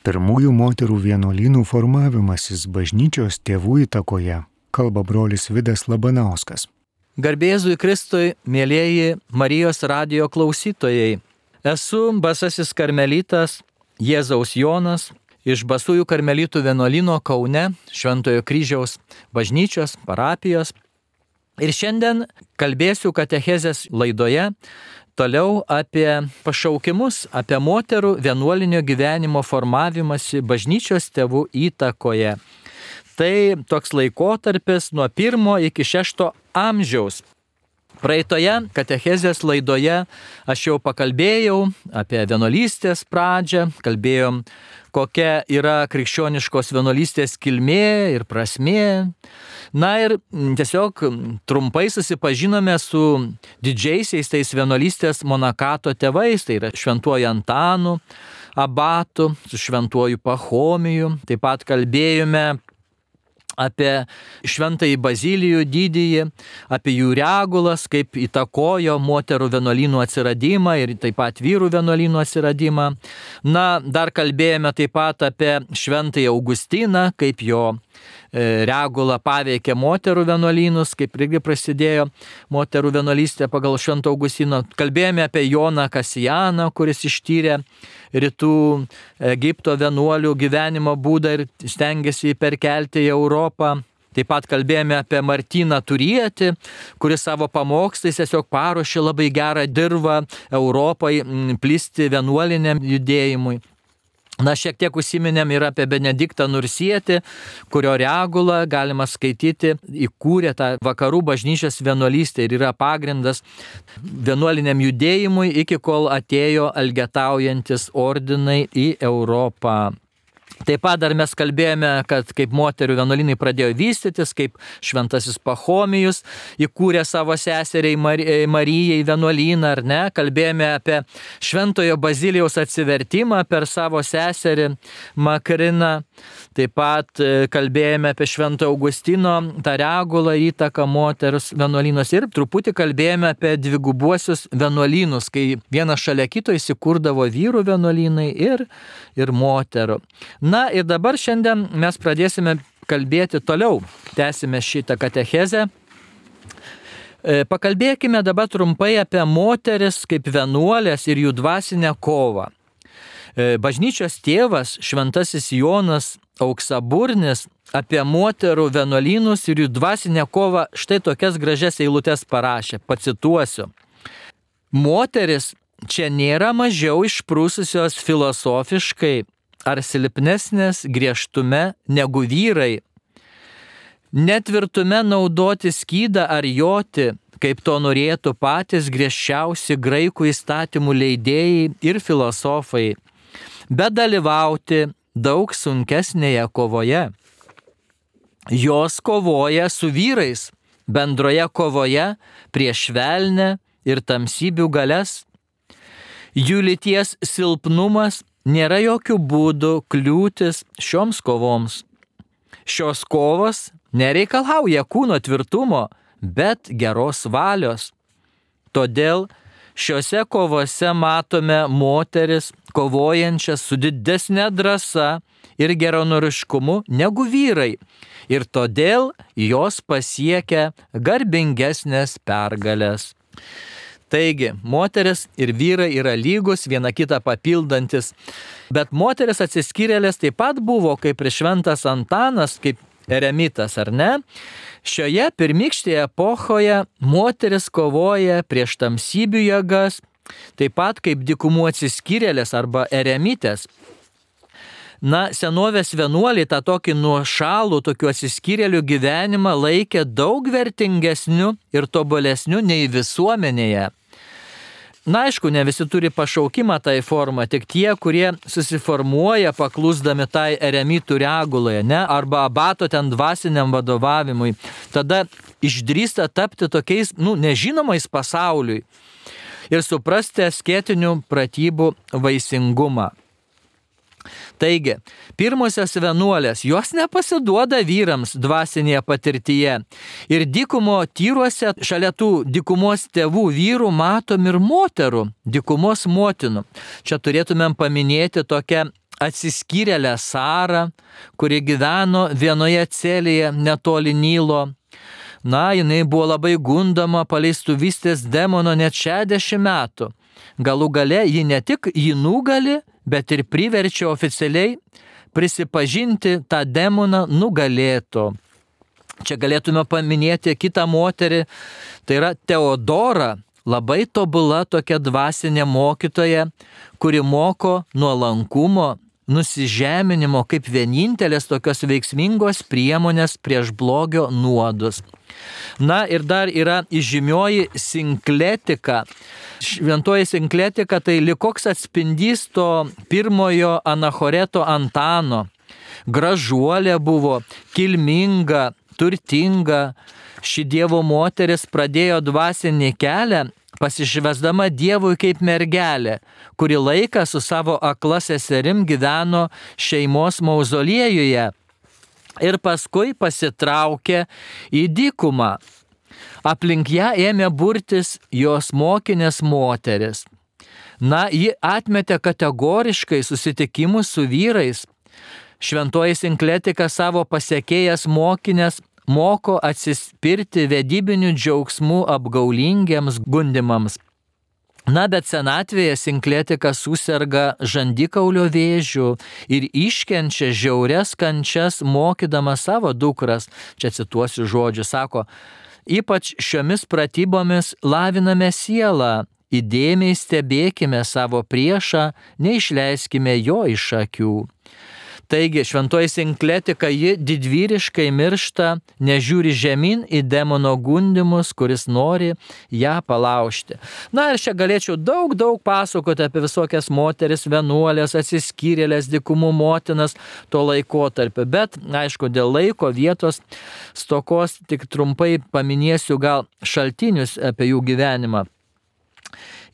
Pirmųjų moterų vienuolynų formavimasis bažnyčios tėvų įtakoje, kalba brolis Vidas Labanauskas. Garbėzui Kristui, mėlyjeji Marijos radio klausytojai. Esu Basasis Karmelitas Jėzaus Jonas iš Basųjų Karmelitų vienuolino Kaune, Šventojo kryžiaus bažnyčios, parapijos. Ir šiandien kalbėsiu katechezės laidoje toliau apie pašaukimus, apie moterų vienuolinio gyvenimo formavimąsi bažnyčios tėvų įtakoje. Tai toks laikotarpis nuo pirmo iki šešto amžiaus. Praeitoje katechezės laidoje aš jau pakalbėjau apie vienuolystės pradžią, kalbėjom, kokia yra krikščioniškos vienuolystės kilmė ir prasmė. Na ir tiesiog trumpai susipažinome su didžiaisiais tais vienuolystės monakato tėvais, tai yra šventuoju Antanu, abatu, su šventuoju Pahomiju. Taip pat kalbėjome apie šventąjį Bazilijų didįjį, apie jų regulas, kaip įtakojo moterų vienuolynų atsiradimą ir taip pat vyrų vienuolynų atsiradimą. Na, dar kalbėjome taip pat apie šventąjį Augustiną, kaip jo regula paveikė moterų vienuolynus, kaip irgi prasidėjo moterų vienuolystė pagal Švento Augustino. Kalbėjome apie Joną Kasijaną, kuris ištyrė rytų Egipto vienuolių gyvenimo būdą ir stengiasi jį perkelti į Europą. Taip pat kalbėjome apie Martyną Turietį, kuris savo pamokslais tiesiog paruošė labai gerą dirbą Europai plisti vienuoliniam judėjimui. Na, šiek tiek užsiminėm ir apie Benediktą Nursietį, kurio regulą galima skaityti, įkūrė tą vakarų bažnyčios vienuolystę ir yra pagrindas vienuoliniam judėjimui, iki kol atėjo algetaujantis ordinai į Europą. Taip pat dar mes kalbėjome, kad kaip moterių vienuolinai pradėjo vystytis, kaip šventasis Pahomijus įkūrė savo seseriai Marijai vienuolyną, ar ne? Kalbėjome apie šventojo Bazilijaus atsivertimą per savo seserį Makriną. Taip pat e, kalbėjome apie švento Augustino tą regulą įtaką moters vienuolynos ir truputį kalbėjome apie dvigubuosius vienuolynus, kai vienas šalia kito įsikurdavo vyrų vienuolynai ir, ir moterų. Na ir dabar šiandien mes pradėsime kalbėti toliau, tęsime šitą katechezę. E, pakalbėkime dabar trumpai apie moteris kaip vienuolės ir jų dvasinę kovą. E, bažnyčios tėvas Šventasis Jonas Auksaburnis apie moterų vienuolynus ir jų dvasinę kovą štai tokias gražias eilutes parašė, pacituosiu. Moteris čia nėra mažiau išprūsusios filosofiškai ar silpnesnės griežtume negu vyrai. Netvirtume naudoti skydą ar joti, kaip to norėtų patys griežčiausi graikų įstatymų leidėjai ir filosofai, bet dalyvauti daug sunkesnėje kovoje. Jos kovoja su vyrais, bendroje kovoje prieš velnę ir tamsybių galės. Jų lyties silpnumas nėra jokių būdų kliūtis šioms kovoms. Šios kovos nereikalauja kūno tvirtumo, bet geros valios. Todėl šiuose kovose matome moteris kovojančias su didesnė drąsa ir geronoriškumu negu vyrai. Ir todėl jos pasiekia garbingesnės pergalės. Taigi, moteris ir vyrai yra lygus, viena kitą papildantis. Bet moteris atsiskyrėlės taip pat buvo kaip ir šventas Antanas, kaip eremitas, ar ne? Šioje pirmykštėje epochoje moteris kovoja prieš tamsybių jėgas, taip pat kaip dikumų atsiskyrėlės arba eremitės. Na, senovės vienuoliai tą tokį nuošalų, tokių atsiskyrėlių gyvenimą laikė daug vertingesniu ir tobulesniu nei visuomenėje. Na aišku, ne visi turi pašaukimą tai formą, tik tie, kurie susiformuoja paklusdami tai eremitų reguloje, ne, arba abato ten dvasiniam vadovavimui, tada išdrįsta tapti tokiais, nu, nežinomais pasauliui ir suprasti asketinių pratybų vaisingumą. Taigi, pirmosios vienuolės, jos nepasiduoda vyrams dvasinėje patirtyje. Ir dykumo tyruose šalia tų dykumos tėvų vyrų matom ir moterų, dykumos motinų. Čia turėtumėm paminėti tokią atsiskyrėlę Sarą, kuri gyveno vienoje celėje netoli Nylo. Na, jinai buvo labai gundama paleistuvystės demono net 60 metų. Galų gale ji ne tik jį nugali, bet ir priverčia oficialiai prisipažinti tą demoną nugalėto. Čia galėtume paminėti kitą moterį, tai yra Teodora, labai tobula tokia dvasinė mokytoja, kuri moko nuolankumo, nusižeminimo kaip vienintelės tokios veiksmingos priemonės prieš blogio nuodus. Na ir dar yra įžymioji sinkletika. Šventoji sinkletika tai likoks atspindys to pirmojo anachoreto Antano. Gražuolė buvo, kilminga, turtinga. Ši Dievo moteris pradėjo dvasinį kelią pasišvesdama Dievui kaip mergelė, kuri laiką su savo akla seserim gyveno šeimos mauzoliejuje ir paskui pasitraukė į dykumą. Aplink ją ėmė burtis jos mokinės moteris. Na, ji atmetė kategoriškai susitikimus su vyrais. Šventoji sinkletika savo pasiekėjas mokinės moko atsispirti vedybinių džiaugsmų apgaulingiams gundimams. Na, bet senatvėje sinkletika susirga žandikaulio vėžių ir iškenčia žiaurias kančias, mokydama savo dukras. Čia cituosiu žodžiu, sako, ypač šiomis pratybomis laviname sielą, įdėmiai stebėkime savo priešą, neišleiskime jo iš akių. Taigi šventoji sinkletika ji didvyriškai miršta, nežiūri žemyn į demono gundimus, kuris nori ją palaužti. Na ir čia galėčiau daug, daug pasakoti apie visokias moteris, vienuolės, atsiskyrėlės, dikumų motinas to laikotarpio. Bet, aišku, dėl laiko vietos stokos tik trumpai paminėsiu gal šaltinius apie jų gyvenimą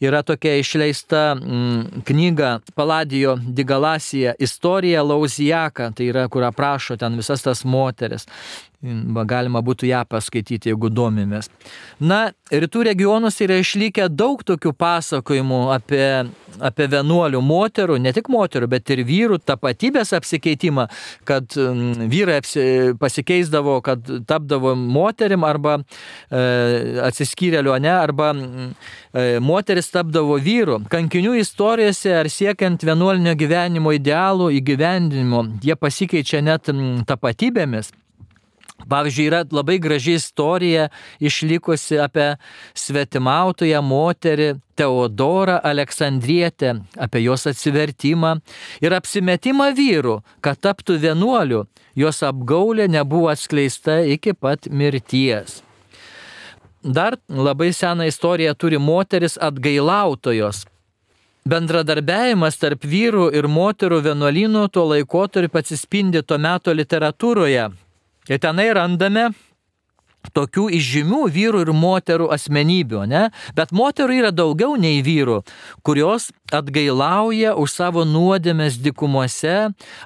yra tokia išleista mm, knyga Paladijo Digalasija Istorija Lauzijaka, tai yra, kur aprašo ten visas tas moteris. Galima būtų ją paskaityti, jeigu domimės. Na, rytų regionuose yra išlikę daug tokių pasakojimų apie, apie vienuolių moterų, ne tik moterų, bet ir vyrų tapatybės apsikeitimą, kad mm, vyrai pasikeisdavo, kad tapdavo moterim arba e, atsiskyrėliu, ne, arba mm, e, moteris tapdavo vyru. Kankinių istorijose ar siekiant vienuolinio gyvenimo idealų įgyvendinimo, jie pasikeičia net mm, tapatybėmis. Pavyzdžiui, yra labai graži istorija išlikusi apie svetimautoją moterį Teodorą Aleksandrietę, apie jos atsivertimą ir apsimetimą vyrų, kad taptų vienuoliu. Jos apgaulė nebuvo atskleista iki pat mirties. Dar labai seną istoriją turi moteris atgailautojos. Bendradarbiavimas tarp vyrų ir moterų vienuolynų tuo laikotarpiu atsispindi to meto literatūroje, Ir tenai randame tokių išžymių vyrų ir moterų asmenybių, ne? Bet moterų yra daugiau nei vyrų, kurios atgailauja už savo nuodėmės dikumuose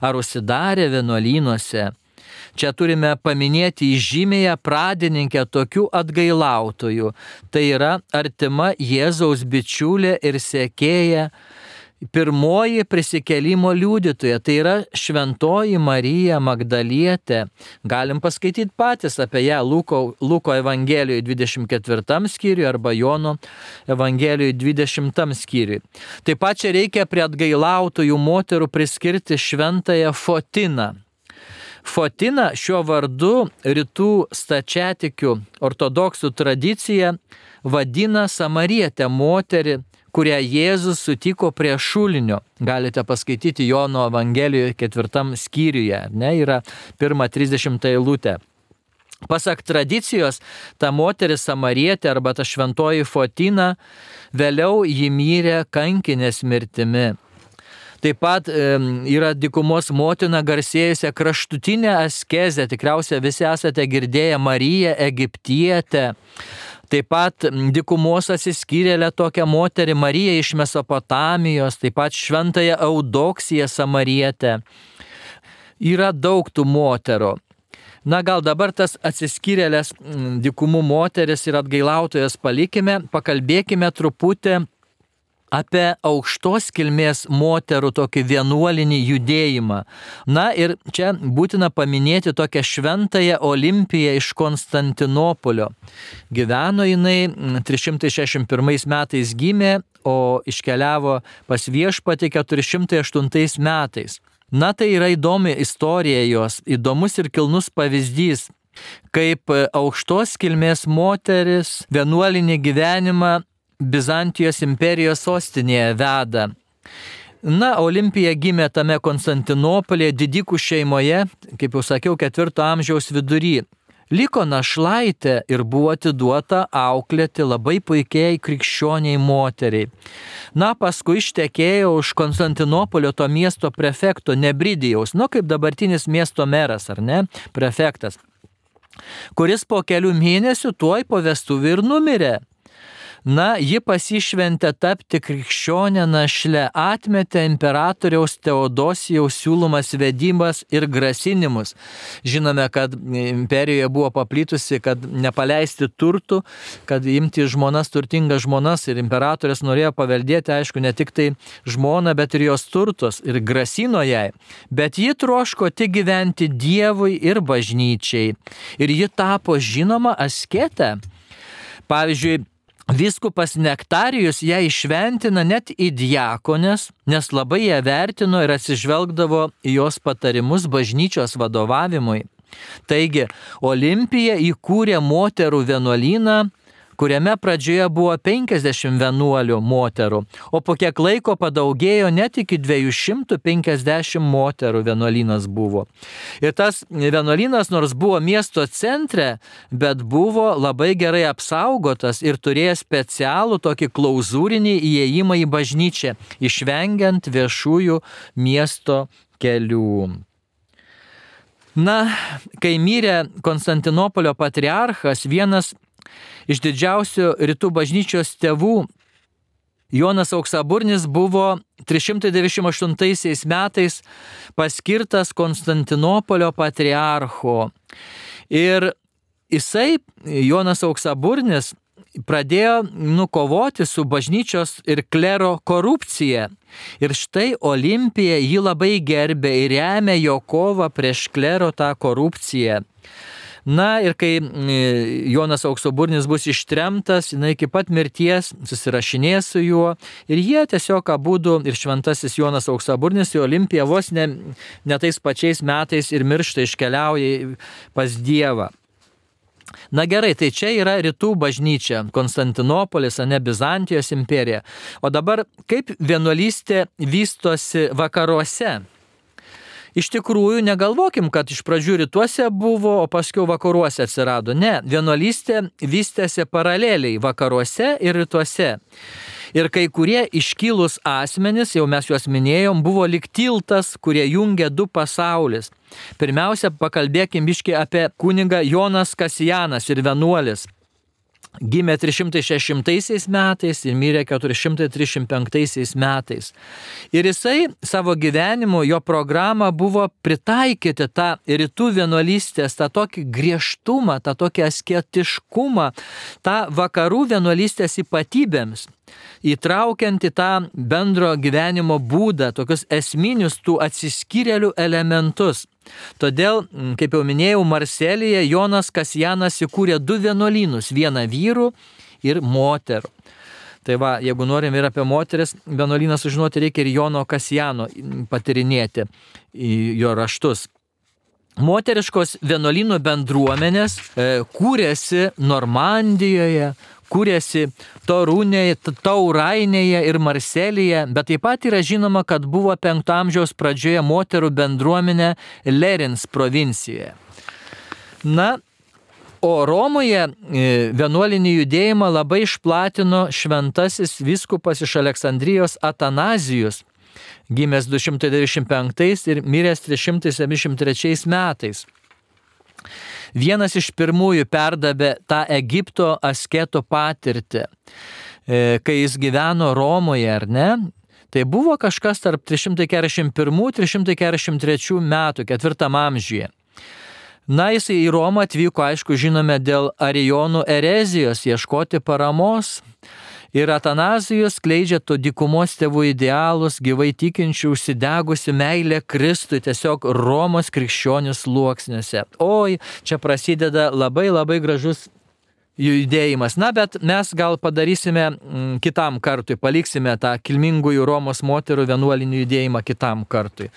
ar užsidarė vienuolynuose. Čia turime paminėti žymėje pradininkę tokių atgailautojų. Tai yra artima Jėzaus bičiulė ir sėkėja pirmoji prisikelimo liudytoja, tai yra šventoji Marija Magdalietė. Galim paskaityti patys apie ją Luko, Luko Evangelijoje 24 skyriui arba Jono Evangelijoje 20 skyriui. Taip pat čia reikia prie atgailautojų moterų priskirti šventąją Fotiną. Fotina šiuo vardu rytų stačiatikių ortodoksų tradicija vadina samarietę moterį kurią Jėzus sutiko prie šulinio. Galite paskaityti Jono Evangelijoje ketvirtam skyriuje, ne, yra pirma 30 eilutė. Pasak tradicijos, ta moteris samarietė arba ta šventoji Fotina vėliau jį myrė kankinės mirtimi. Taip pat yra dikumos motina garsėjusią kraštutinę askezę, tikriausiai visi esate girdėję Mariją Egiptietę. Taip pat dikumos atsiskyrėlė tokia moterį Marija iš Mesopotamijos, taip pat šventąją Eudoksiją Samarietę. Yra daug tų moterų. Na gal dabar tas atsiskyrėlės dikumų moteris ir atgailautojas palikime, pakalbėkime truputį apie aukštos kilmės moterų tokį vienuolinį judėjimą. Na ir čia būtina paminėti tokią šventąją Olimpiją iš Konstantinopolio. Gyveno jinai 361 metais gimė, o iškeliavo pas viešpatį 408 metais. Na tai yra įdomi istorija jos, įdomus ir kilnus pavyzdys, kaip aukštos kilmės moteris vienuolinį gyvenimą Bizantijos imperijos sostinėje veda. Na, Olimpija gimė tame Konstantinopolėje, didikų šeimoje, kaip jau sakiau, ketvirto amžiaus vidury. Liko našlaitė ir buvo atiduota auklėti labai puikiai krikščioniai moteriai. Na, paskui ištekėjo už Konstantinopolio to miesto prefekto Nebridijaus, nu kaip dabartinis miesto meras, ar ne, prefektas, kuris po kelių mėnesių tuoj po vestuvių ir numirė. Na, ji pasišventė tapti krikščionę našlę, atmetė imperatoriaus Teodosijaus siūlomas vedimas ir grasinimus. Žinome, kad imperijoje buvo paplitusi, kad nepaleisti turtų, kad imti žmonas turtingas žmonas ir imperatorius norėjo paveldėti, aišku, ne tik tai žmoną, bet ir jos turtus ir grasino jai. Bet ji troško tik gyventi Dievui ir bažnyčiai. Ir ji tapo žinoma asketė. Pavyzdžiui, Viskupas Nektarijus ją išventina net į diakonės, nes labai ją vertino ir atsižvelgdavo į jos patarimus bažnyčios vadovavimui. Taigi, Olimpija įkūrė moterų vienuolyną kuriame pradžioje buvo 50 vienuolių moterų, o po kiek laiko padaugėjo net iki 250 moterų vienuolynas buvo. Ir tas vienuolynas nors buvo miesto centre, bet buvo labai gerai apsaugotas ir turėjo specialų tokį klauzūrinį įėjimą į bažnyčią, išvengiant viešųjų miesto kelių. Na, kai mirė Konstantinopolio patriarchas, vienas iš didžiausių rytų bažnyčios tėvų Jonas Auksaburnis buvo 398 metais paskirtas Konstantinopolio patriarcho. Ir jisai, Jonas Auksaburnis, pradėjo nukovoti su bažnyčios ir klero korupcija. Ir štai Olimpija jį labai gerbė ir remė jo kovą prieš klero tą korupciją. Na ir kai Jonas Auksoburnis bus ištremtas, jinai iki pat mirties susirašinės su juo ir jie tiesiog abu ir šventasis Jonas Auksoburnis į Olimpiją vos ne, ne tais pačiais metais ir miršta iškeliauja pas Dievą. Na gerai, tai čia yra rytų bažnyčia, Konstantinopolis, ne Bizantijos imperija. O dabar kaip vienuolystė vystosi vakaruose? Iš tikrųjų, negalvokim, kad iš pradžių rytuose buvo, o paskui vakaruose atsirado. Ne, vienuolystė vystėsi paraleliai vakaruose ir rytuose. Ir kai kurie iškilus asmenys, jau mes juos minėjom, buvo lik tiltas, kurie jungia du pasaulis. Pirmiausia, pakalbėkim biškai apie kunigą Jonas Kasijanas ir vienuolis. Gimė 360 metais ir mirė 435 metais. Ir jisai savo gyvenimu, jo programa buvo pritaikyti tą rytų vienuolystės, tą tokį griežtumą, tą tokį asketiškumą, tą vakarų vienuolystės ypatybėms įtraukiant į tą bendro gyvenimo būdą, tokius esminius tų atsiskyrėlių elementus. Todėl, mm, kaip jau minėjau, Marselėje Jonas Kasjanas įkūrė du vienuolynus - vieną vyrų ir moterų. Tai va, jeigu norim ir apie moteris vienuolyną sužinoti, reikia ir Jono Kasjano patirinėti jo raštus. Moteriškos vienuolynų bendruomenės e, kūrėsi Normandijoje, kūrėsi Torūnėje, Taurainėje ir Marselėje, bet taip pat yra žinoma, kad buvo 5 amžiaus pradžioje moterų bendruomenė Lerins provincijoje. Na, o Romoje e, vienuolinį judėjimą labai išplatino šventasis viskupas iš Aleksandrijos Atanazijus, gimęs 295 ir miręs 373 metais. Vienas iš pirmųjų perdavė tą Egipto asketo patirtį, e, kai jis gyveno Romoje, ar ne? Tai buvo kažkas tarp 341-343 metų, ketvirtam amžiuje. Na, jis į Romą atvyko, aišku, žinome, dėl Arijonų erezijos ieškoti paramos. Ir Atanazijus skleidžia to dykumos tėvų idealus, gyvai tikinčių, užsidegusi meilė Kristui, tiesiog Romos krikščionių sluoksniuose. Oi, čia prasideda labai labai gražus judėjimas. Na, bet mes gal padarysime mm, kitam kartui, paliksime tą kilmingųjų Romos moterų vienuolinių judėjimą kitam kartui.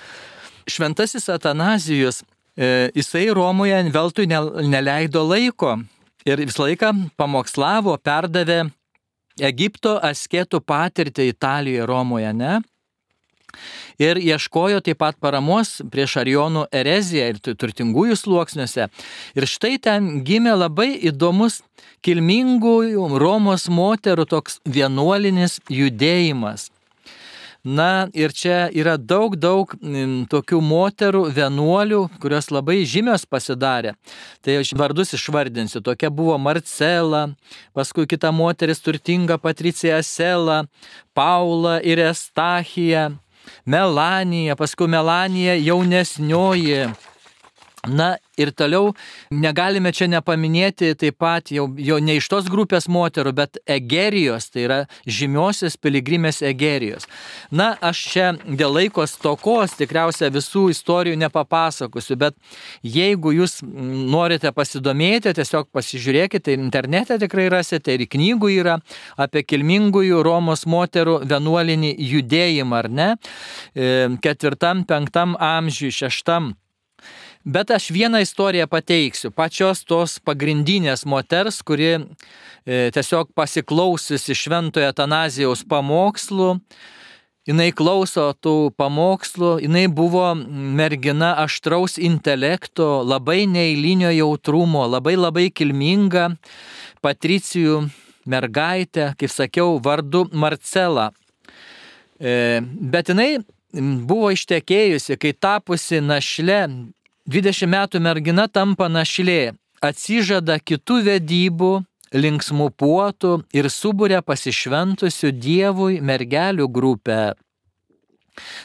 Šventasis Atanazijus, e, jisai Romoje veltui neleido laiko ir visą laiką pamokslavo, perdavė Egipto asketų patirtį Italijoje, Romoje, ne? ir ieškojo taip pat paramos prieš Arionų ereziją ir turtingųjų sluoksniuose. Ir štai ten gimė labai įdomus kilmingųjų Romos moterų toks vienuolinis judėjimas. Na ir čia yra daug, daug tokių moterų, vienuolių, kurios labai žymios pasidarė. Tai aš vardus išvardinsiu. Tokia buvo Marcela, paskui kita moteris turtinga Patricija Sela, Paula ir Estachija, Melanija, paskui Melanija jaunesnioji. Na Ir toliau negalime čia nepaminėti taip pat jau, jau ne iš tos grupės moterų, bet Egerijos, tai yra žymiosios piligrimės Egerijos. Na, aš čia dėl laikos tokos tikriausiai visų istorijų nepapasakosiu, bet jeigu jūs norite pasidomėti, tiesiog pasižiūrėkite, internete tikrai rasite ir knygų yra apie kilmingųjų Romos moterų vienuolinį judėjimą, ar ne? E, ketvirtam, penktam amžiui, šeštam Bet aš vieną istoriją pateiksiu, pačios tos pagrindinės moters, kuri e, tiesiog pasiklausiusi šventojo Atanazijaus pamokslų, jinai klauso tų pamokslų, jinai buvo mergina aštraus intelekto, labai neįlinio jautrumo, labai labai kilminga, patricijų mergaitė, kaip sakiau, vardu Marcela. E, bet jinai buvo ištekėjusi, kai tapusi našle 20 metų mergina tampa našlė, atsižada kitų vedybų, linksmų puotų ir subūrė pasišventusių Dievui mergelių grupę.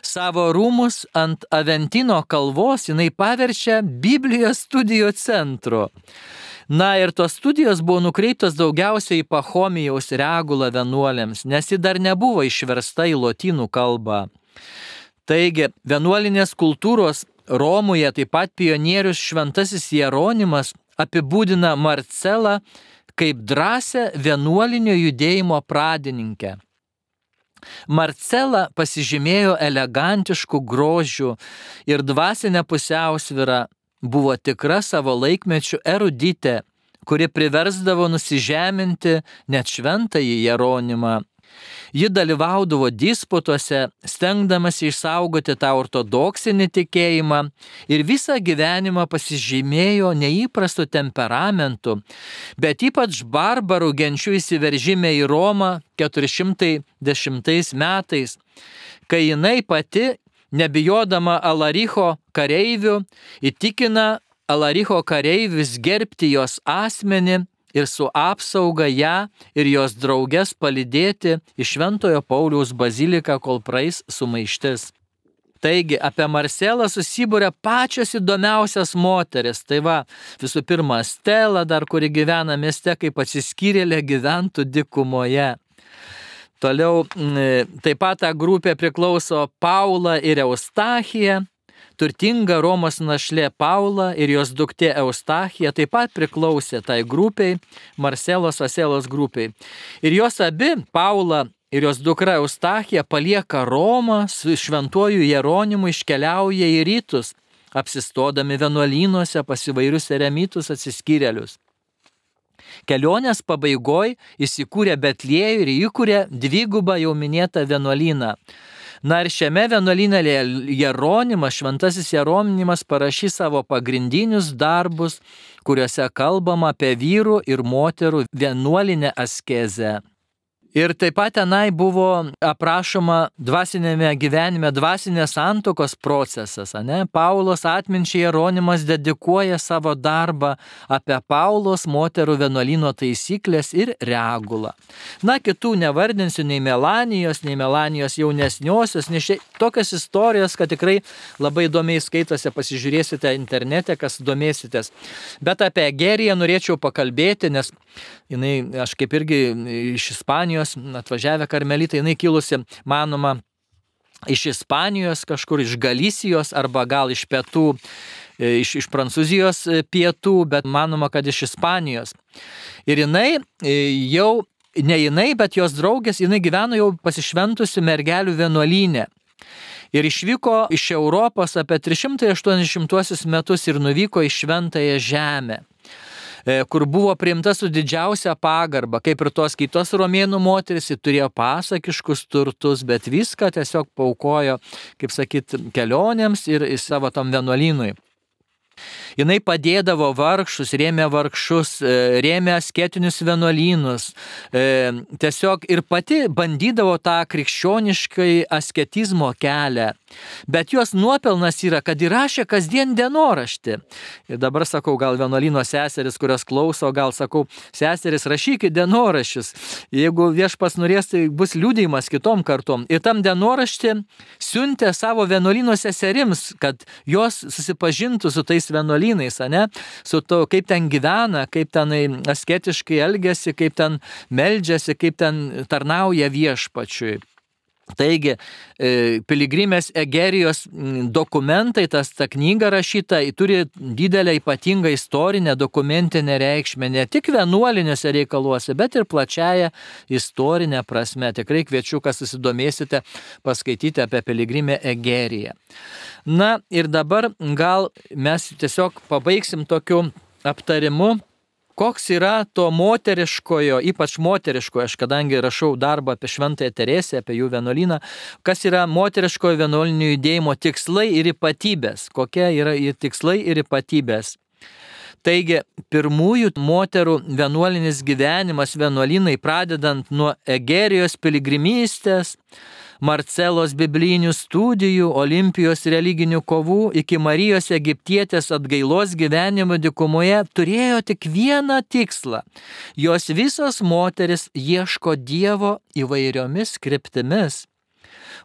Savo rūmus ant Aventino kalvos jinai paverčia Biblijos studijų centru. Na ir tos studijos buvo nukreiptos daugiausiai į Pahomijaus regulą vienuolėms, nes ji dar nebuvo išversta į lotynų kalbą. Taigi, vienuolinės kultūros Romoje taip pat pionierius šventasis Jeronimas apibūdina Marcelą kaip drąsią vienuolinio judėjimo pradininkę. Marcela pasižymėjo elegantiškų grožių ir dvasinę pusiausvyrą, buvo tikra savo laikmečių eruditė, kuri priversdavo nusižeminti net šventąjį Jeronimą Ji dalyvaudavo disputuose, stengdamasi išsaugoti tą ortodoksinį tikėjimą ir visą gyvenimą pasižymėjo neįprastu temperamentu, bet ypač barbarų genčių įsiveržime į Romą 410 metais, kai jinai pati, nebijodama Alaricho kareivių, įtikina Alaricho kareivius gerbti jos asmenį ir su apsauga ją ir jos drauges palidėti į Šventojo Pauliaus baziliką, kol praeis sumaištis. Taigi apie Marcelą susibūrė pačios įdomiausias moteris. Tai va, visų pirma, Stela dar, kuri gyvena mieste, kaip atsiskyrėlė gyventų dikumoje. Toliau taip pat ta grupė priklauso Paula ir Eustachija, Turtinga Romos našlė Paula ir jos duktė Eustachija taip pat priklausė tai grupiai, Marcelos Aselos grupiai. Ir jos abi, Paula ir jos dukra Eustachija, palieka Romą su šventuoju Jeronimu iškeliauja į rytus, apsistodami vienuolynuose pas įvairius eremitus atsiskyrėlius. Kelionės pabaigoje įsikūrė Betliejų ir įkūrė dvigubą jau minėtą vienuolyną. Na ir šiame vienuolyne Jeronimas, šventasis Jeronimas parašys savo pagrindinius darbus, kuriuose kalbama apie vyrų ir moterų vienuolinę askezę. Ir taip pat tenai buvo aprašoma dvasinėme gyvenime dvasinės santokos procesas. Ne? Paulos atminčiai Jeronimas dedikuoja savo darbą apie Paulos moterų vienuolino taisyklės ir regulą. Na, kitų nevardinsiu nei Melanijos, nei Melanijos jaunesniosios, nes šia, tokios istorijos, kad tikrai labai įdomiai skaitosi, pasižiūrėsite internete, kas domėsitės. Bet apie Egeriją norėčiau pakalbėti, nes jinai, aš kaip irgi iš Ispanijos, atvažiavę karmelitai, jinai kilusi, manoma, iš Ispanijos, kažkur iš Galisijos arba gal iš pietų, e, iš, iš Prancūzijos e, pietų, bet manoma, kad iš Ispanijos. Ir jinai e, jau, ne jinai, bet jos draugės, jinai gyveno jau pasišventusi mergelių vienuolynė. Ir išvyko iš Europos apie 380 metus ir nuvyko į šventąją žemę. E, kur buvo priimta su didžiausia pagarba, kaip ir tos kitos romėnų moteris, ji turėjo pasakiškus turtus, bet viską tiesiog paukojo, kaip sakyt, kelionėms ir savo tam vienuolynui. Jinai padėdavo vargšus, rėmė vargšus, e, rėmė asketinius vienuolynus. E, tiesiog ir pati bandydavo tą krikščioniškai asketizmo kelią. Bet jos nuopelnas yra, kad įrašė kasdien dienoraštį. Ir dabar sakau, gal vienuolino seseris, kurios klauso, gal sakau, seseris, rašykit dienoraščius. Jeigu viešpas norės, tai bus liūdėjimas kitom kartom. Ir tam dienoraštį siuntė savo vienuolino seserims, kad jos susipažintų su tais vienuolynais, ne? Su to, kaip ten gyvena, kaip ten asketiškai elgesi, kaip ten meldžiasi, kaip ten tarnauja viešpačiui. Taigi, e, piligrimės Egerijos dokumentai, tas ta knyga rašyta, turi didelę ypatingą istorinę dokumentinę reikšmę ne tik vienuoliniuose reikaluose, bet ir plačiaja istorinė prasme. Tikrai kviečiu, kas susidomėsite, paskaityti apie piligrimę Egeriją. Na ir dabar gal mes tiesiog pabaigsim tokiu aptarimu koks yra to moteriškojo, ypač moteriškojo, aš kadangi rašau darbą apie Šventąją Teresę, apie jų vienuolyną, kas yra moteriškojo vienuolinių judėjimo tikslai ir ypatybės, kokie yra tikslai ir ypatybės. Taigi, pirmųjų moterų vienuolinis gyvenimas vienuolinai pradedant nuo Egerijos piligrimystės, Marcelos biblinių studijų, Olimpijos religinių kovų iki Marijos egiptietės atgailos gyvenimo dikumoje turėjo tik vieną tikslą. Jos visos moteris ieško Dievo įvairiomis kryptimis.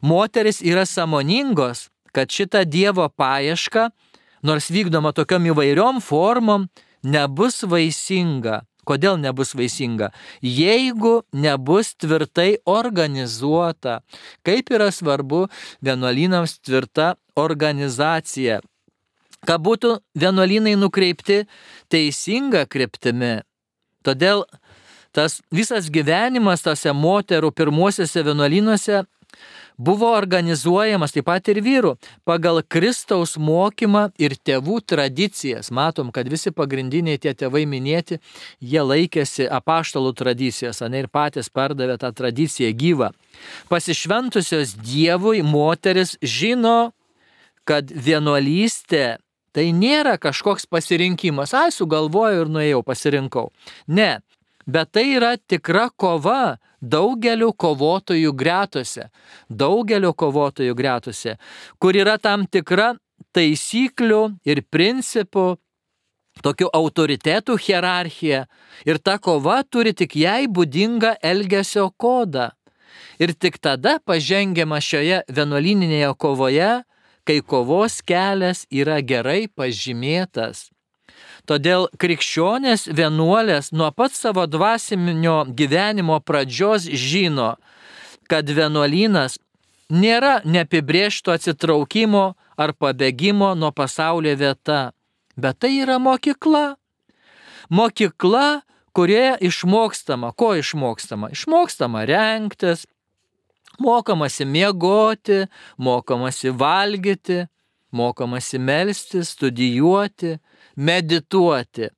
Moteris yra samoningos, kad šita Dievo paieška, nors vykdoma tokiom įvairiom formom, nebus vaisinga Kodėl nebus vaisinga? Jeigu nebus tvirtai organizuota, kaip yra svarbu vienuolynams tvirta organizacija, kad būtų vienuolynai nukreipti teisinga kryptimi. Todėl tas visas gyvenimas tose moterų pirmuosiuose vienuolynuose buvo organizuojamas taip pat ir vyrų pagal Kristaus mokymą ir tėvų tradicijas. Matom, kad visi pagrindiniai tie tėvai minėti, jie laikėsi apaštalų tradicijos, ne ir patys perdavė tą tradiciją gyvą. Pasišventusios Dievui moteris žino, kad vienuolystė tai nėra kažkoks pasirinkimas, ai sugalvojau ir nuėjau, pasirinkau. Ne, bet tai yra tikra kova daugelio kovotojų gretose, daugelio kovotojų gretose, kur yra tam tikra taisyklių ir principų, tokių autoritetų hierarchija ir ta kova turi tik jai būdingą elgesio kodą. Ir tik tada pažengiama šioje vienuolininėje kovoje, kai kovos kelias yra gerai pažymėtas. Todėl krikščionės vienuolės nuo pat savo dvasinio gyvenimo pradžios žino, kad vienuolynas nėra neapibriešto atsitraukimo ar pabėgimo nuo pasaulio vieta, bet tai yra mokykla. Mokykla, kurioje išmokstama, ko išmokstama? Išmokstama renktis, mokomasi miegoti, mokomasi valgyti, mokomasi melstį, studijuoti, medituoti.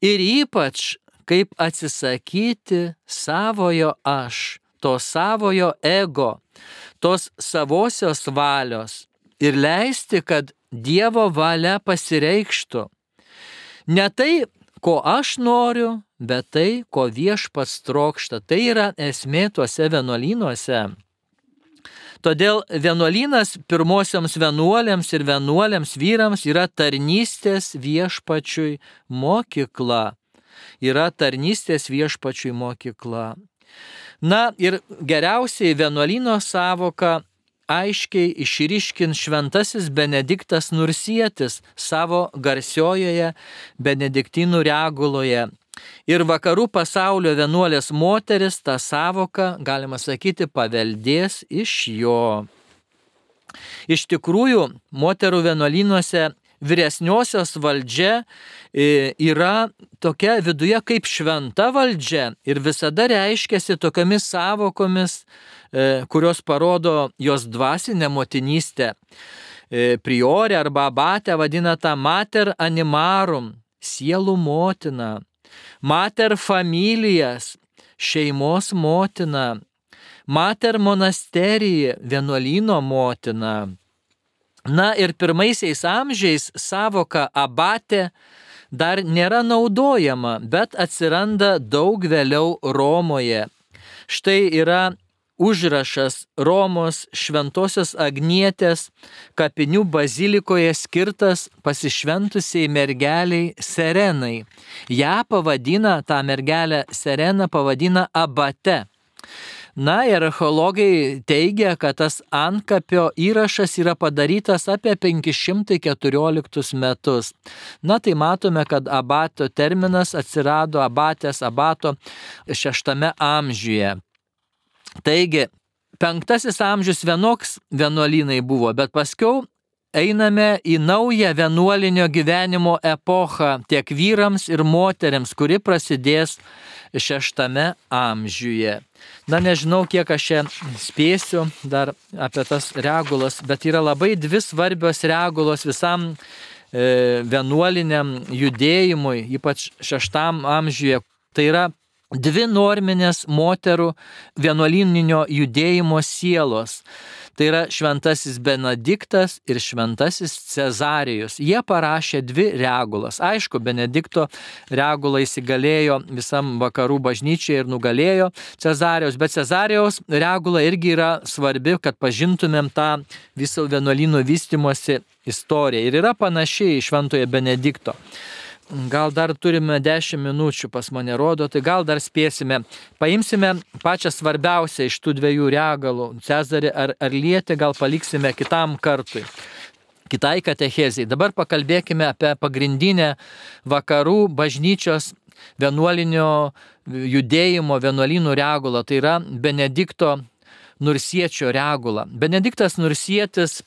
Ir ypač kaip atsisakyti savojo aš, to savojo ego, tos savosios valios ir leisti, kad Dievo valia pasireikštų. Ne tai, ko aš noriu, bet tai, ko viešpats trokšta. Tai yra esmė tuose vienuolynuose. Todėl vienuolynas pirmosioms vienuolėms ir vienuolėms vyrams yra tarnystės viešpačiui mokykla. Yra tarnystės viešpačiui mokykla. Na ir geriausiai vienuolino savoka aiškiai išryškins šventasis Benediktas Nursietis savo garsiojoje Benediktinų reguloje Ir vakarų pasaulio vienuolės moteris tą savoką, galima sakyti, paveldės iš jo. Iš tikrųjų, moterų vienuolynuose vyresniosios valdžia e, yra tokia viduje kaip šventa valdžia ir visada reiškiasi tokiamis savokomis, e, kurios parodo jos dvasinę motinystę. E, priorė arba abatė vadina tą mater animarum, sielų motina, mater familijas, šeimos motina, mater monasterija, vienuolino motina Na ir pirmaisiais amžiais savoka abatė dar nėra naudojama, bet atsiranda daug vėliau Romoje. Štai yra užrašas Romos šventosios Agnietės kapinių bazilikoje skirtas pasišventusiai mergeliai Serenai. Ja pavadina, tą mergelę Sereną pavadina abate. Na ir archeologai teigia, kad tas ankapio įrašas yra padarytas apie 514 metus. Na tai matome, kad abato terminas atsirado abatės abato šeštame amžiuje. Taigi, penktasis amžius vienoks vienuolynai buvo, bet paskiau einame į naują vienuolinio gyvenimo epochą tiek vyrams ir moteriams, kuri prasidės šeštame amžiuje. Na nežinau, kiek aš čia spėsiu dar apie tas regulas, bet yra labai dvi svarbios regulos visam e, vienuoliniam judėjimui, ypač šeštam amžiuje. Tai yra dvi norminės moterų vienuolininio judėjimo sielos. Tai yra šventasis Benediktas ir šventasis Cezarijus. Jie parašė dvi regulas. Aišku, Benedikto regula įsigalėjo visam vakarų bažnyčiai ir nugalėjo Cezarijos, bet Cezarijaus regula irgi yra svarbi, kad pažintumėm tą viso vienuolynų vystimosi istoriją. Ir yra panašiai iš šventojo Benedikto. Gal dar turime 10 minučių pas mane rodo, tai gal dar spėsime. Paimsime pačią svarbiausią iš tų dviejų regalų. Cezarį ar, ar lietį gal paliksime kitam kartui. Kitai katechezijai. Dabar pakalbėkime apie pagrindinę vakarų bažnyčios vienuolinio judėjimo, vienuolynų regulą. Tai yra Benedikto Nursiečio regula. Benediktas Nursietis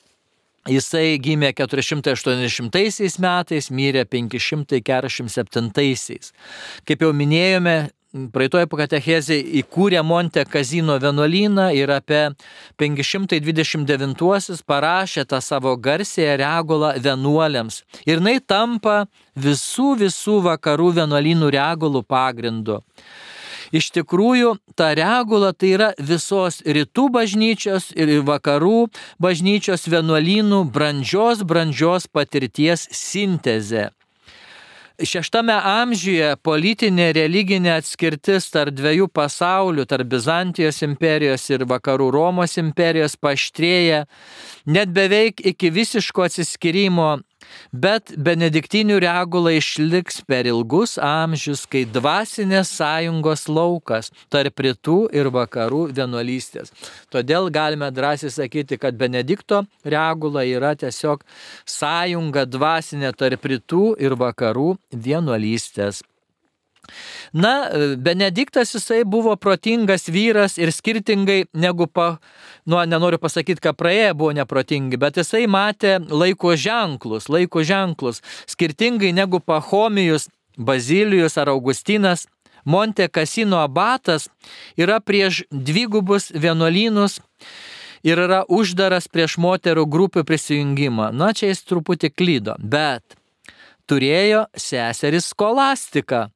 Jisai gimė 480 metais, mirė 547. Kaip jau minėjome, praeitoje pakatechezėje įkūrė Monte Kazino vienuolyną ir apie 529 parašė tą savo garsėją regulą vienuoliams. Ir jinai tampa visų visų vakarų vienuolynų regulų pagrindu. Iš tikrųjų, ta regula tai yra visos rytų bažnyčios ir vakarų bažnyčios vienuolynų brandžios, brandžios patirties sintezė. Šeštame amžiuje politinė religinė atskirtis tarp dviejų pasaulių, tarp Bizantijos imperijos ir vakarų Romos imperijos paštrėja net beveik iki visiško atsiskyrimo Bet benediktinių regula išliks per ilgus amžius, kai dvasinės sąjungos laukas tarp rytų ir vakarų vienuolystės. Todėl galime drąsiai sakyti, kad Benedikto regula yra tiesiog sąjunga dvasinė tarp rytų ir vakarų vienuolystės. Na, Benediktas jisai buvo protingas vyras ir skirtingai negu, pa, nu, nenoriu pasakyti, kad praėję buvo neprotingi, bet jisai matė laiko ženklus, laiko ženklus, skirtingai negu Pahomijus, Bazilijus ar Augustinas. Monte Kasino abatas yra prieš dvigubus vienuolynus ir yra uždaras prieš moterų grupių prisijungimą. Na, čia jis truputį klydo, bet turėjo seseris skolastiką E,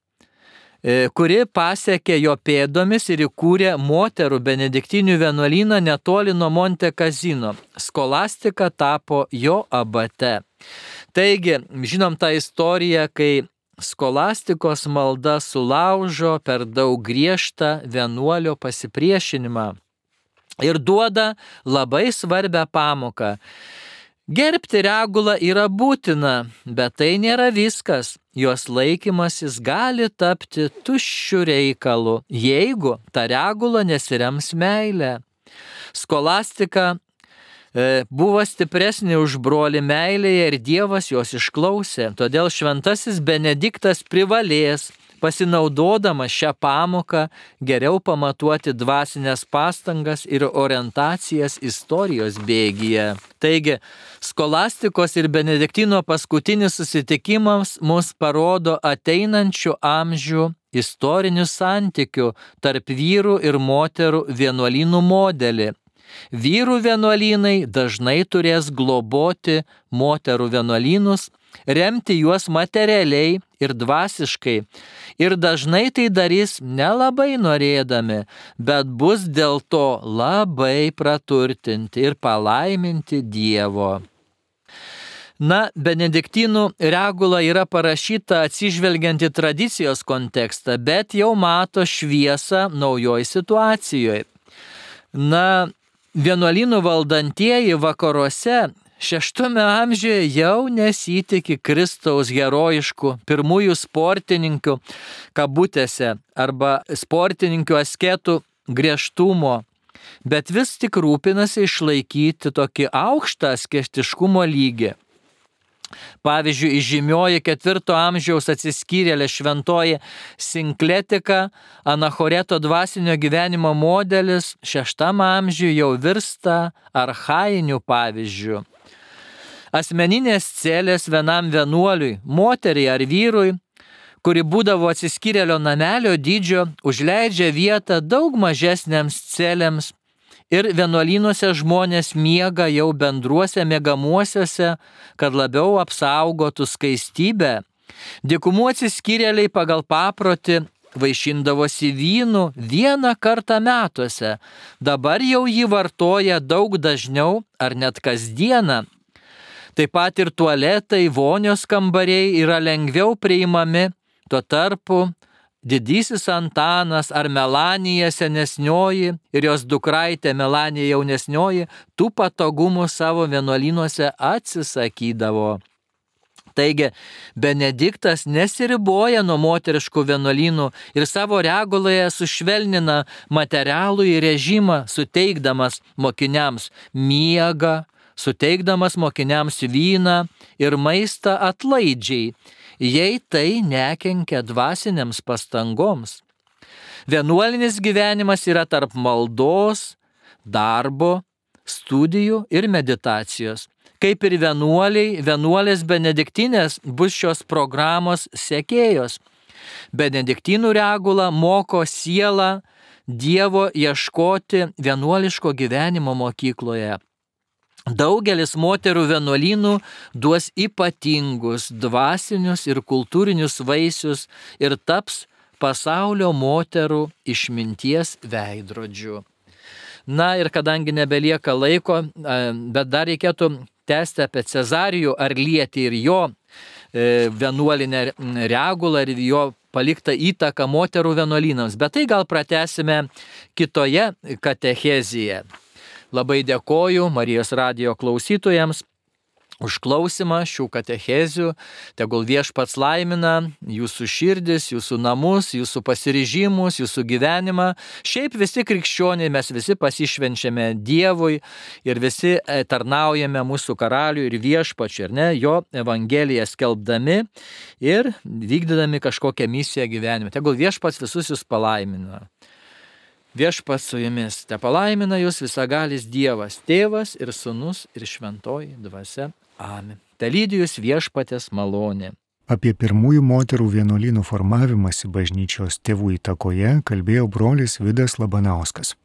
kuri pasiekė jo pėdomis ir įkūrė moterų benediktinių vienuolyną netoli nuo Monte Kazino. Skolastika tapo jo abate. Taigi, žinom tą istoriją, kai skolastikos malda sulaužo per daug griežtą vienuolio pasipriešinimą ir duoda labai svarbią pamoką. Gerbti regulą yra būtina, bet tai nėra viskas. Jos laikymasis gali tapti tuščiu reikalu, jeigu ta regula nesirems meilę. Skolastika e, buvo stipresnė už brolį meilėje ir Dievas jos išklausė. Todėl šventasis Benediktas privalės pasinaudodamas šią pamoką geriau pamatuoti dvasinės pastangas ir orientacijas istorijos bėgyje. Taigi, skolastikos ir benediktino paskutinis susitikimas mus parodo ateinančių amžių istorinių santykių tarp vyrų ir moterų vienuolynų modelį. Vyrų vienuolynai dažnai turės globoti moterų vienuolynus, remti juos materialiai ir dvasiškai. Ir dažnai tai darys nelabai norėdami, bet bus dėl to labai praturtinti ir palaiminti Dievo. Na, Benediktinų regula yra parašyta atsižvelgiant į tradicijos kontekstą, bet jau mato šviesą naujoj situacijoje. Na, vienuolynų valdantieji vakaruose šeštame amžiuje jau nesitikė Kristaus herojiškų pirmųjų sportininkų kabutėse arba sportininkų asketų griežtumo, bet vis tik rūpinasi išlaikyti tokį aukštą asketiškumo lygį. Pavyzdžiui, žymioji ketvirto amžiaus atsiskyrėlė šventoji sinkletika, anachoreto dvasinio gyvenimo modelis šeštam amžiui jau virsta arhainiu pavyzdžiu. Asmeninės celės vienam vienuoliui, moteriai ar vyrui, kuri būdavo atsiskyrėlio namelio dydžio, užleidžia vietą daug mažesniams celėms ir vienuolynuose žmonės miega jau bendruose mėgamuosiuose, kad labiau apsaugotų skaistybę. Dikumų atsiskyrėliai pagal paprotį vaišindavosi vynu vieną kartą metuose, dabar jau jį vartoja daug dažniau ar net kasdieną. Taip pat ir tualetai, vonios kambariai yra lengviau priimami, tuo tarpu Didysis Antanas ar Melanija senesnioji ir jos dukraitė Melanija jaunesnioji tų patogumų savo vienuolynuose atsisakydavo. Taigi, Benediktas nesiriboja nuo moteriškų vienuolynų ir savo reguloje sušvelnina materialų į režimą, suteikdamas mokiniams miegą, suteikdamas mokiniams vyną ir maistą atlaidžiai jei tai nekenkia dvasiniams pastangoms. Vienuolinis gyvenimas yra tarp maldos, darbo, studijų ir meditacijos. Kaip ir vienuoliai, vienuolės benediktinės bus šios programos sekėjos. Benediktinų regula moko sielą Dievo ieškoti vienuoliško gyvenimo mokykloje. Daugelis moterų vienuolynų duos ypatingus dvasinius ir kultūrinius vaisius ir taps pasaulio moterų išminties veidrodžiu. Na ir kadangi nebelieka laiko, bet dar reikėtų tęsti apie Cezarijų ar lietį ir jo e, vienuolinę regulą ir jo paliktą įtaką moterų vienuolynams. Bet tai gal pratesime kitoje katechezijoje. Labai dėkoju Marijos radijo klausytojams už klausimą šių katechezių. Tegul viešpats laimina jūsų širdis, jūsų namus, jūsų pasiryžimus, jūsų gyvenimą. Šiaip visi krikščioniai mes visi pasišvenčiame Dievui ir visi e, tarnaujame mūsų karaliui ir viešpačiui, ir ne, jo evangeliją skelbdami ir vykdydami kažkokią misiją gyvenime. Tegul viešpats visus jūs palaimina. Viešpas su jumis, te palaimina jūs visagalis Dievas, tėvas ir sunus ir šventoji dvasia. Amen. Te lydijus viešpatės malonė. Apie pirmųjų moterų vienuolynų formavimąsi bažnyčios tėvų įtakoje kalbėjo brolis Vidas Labanauskas.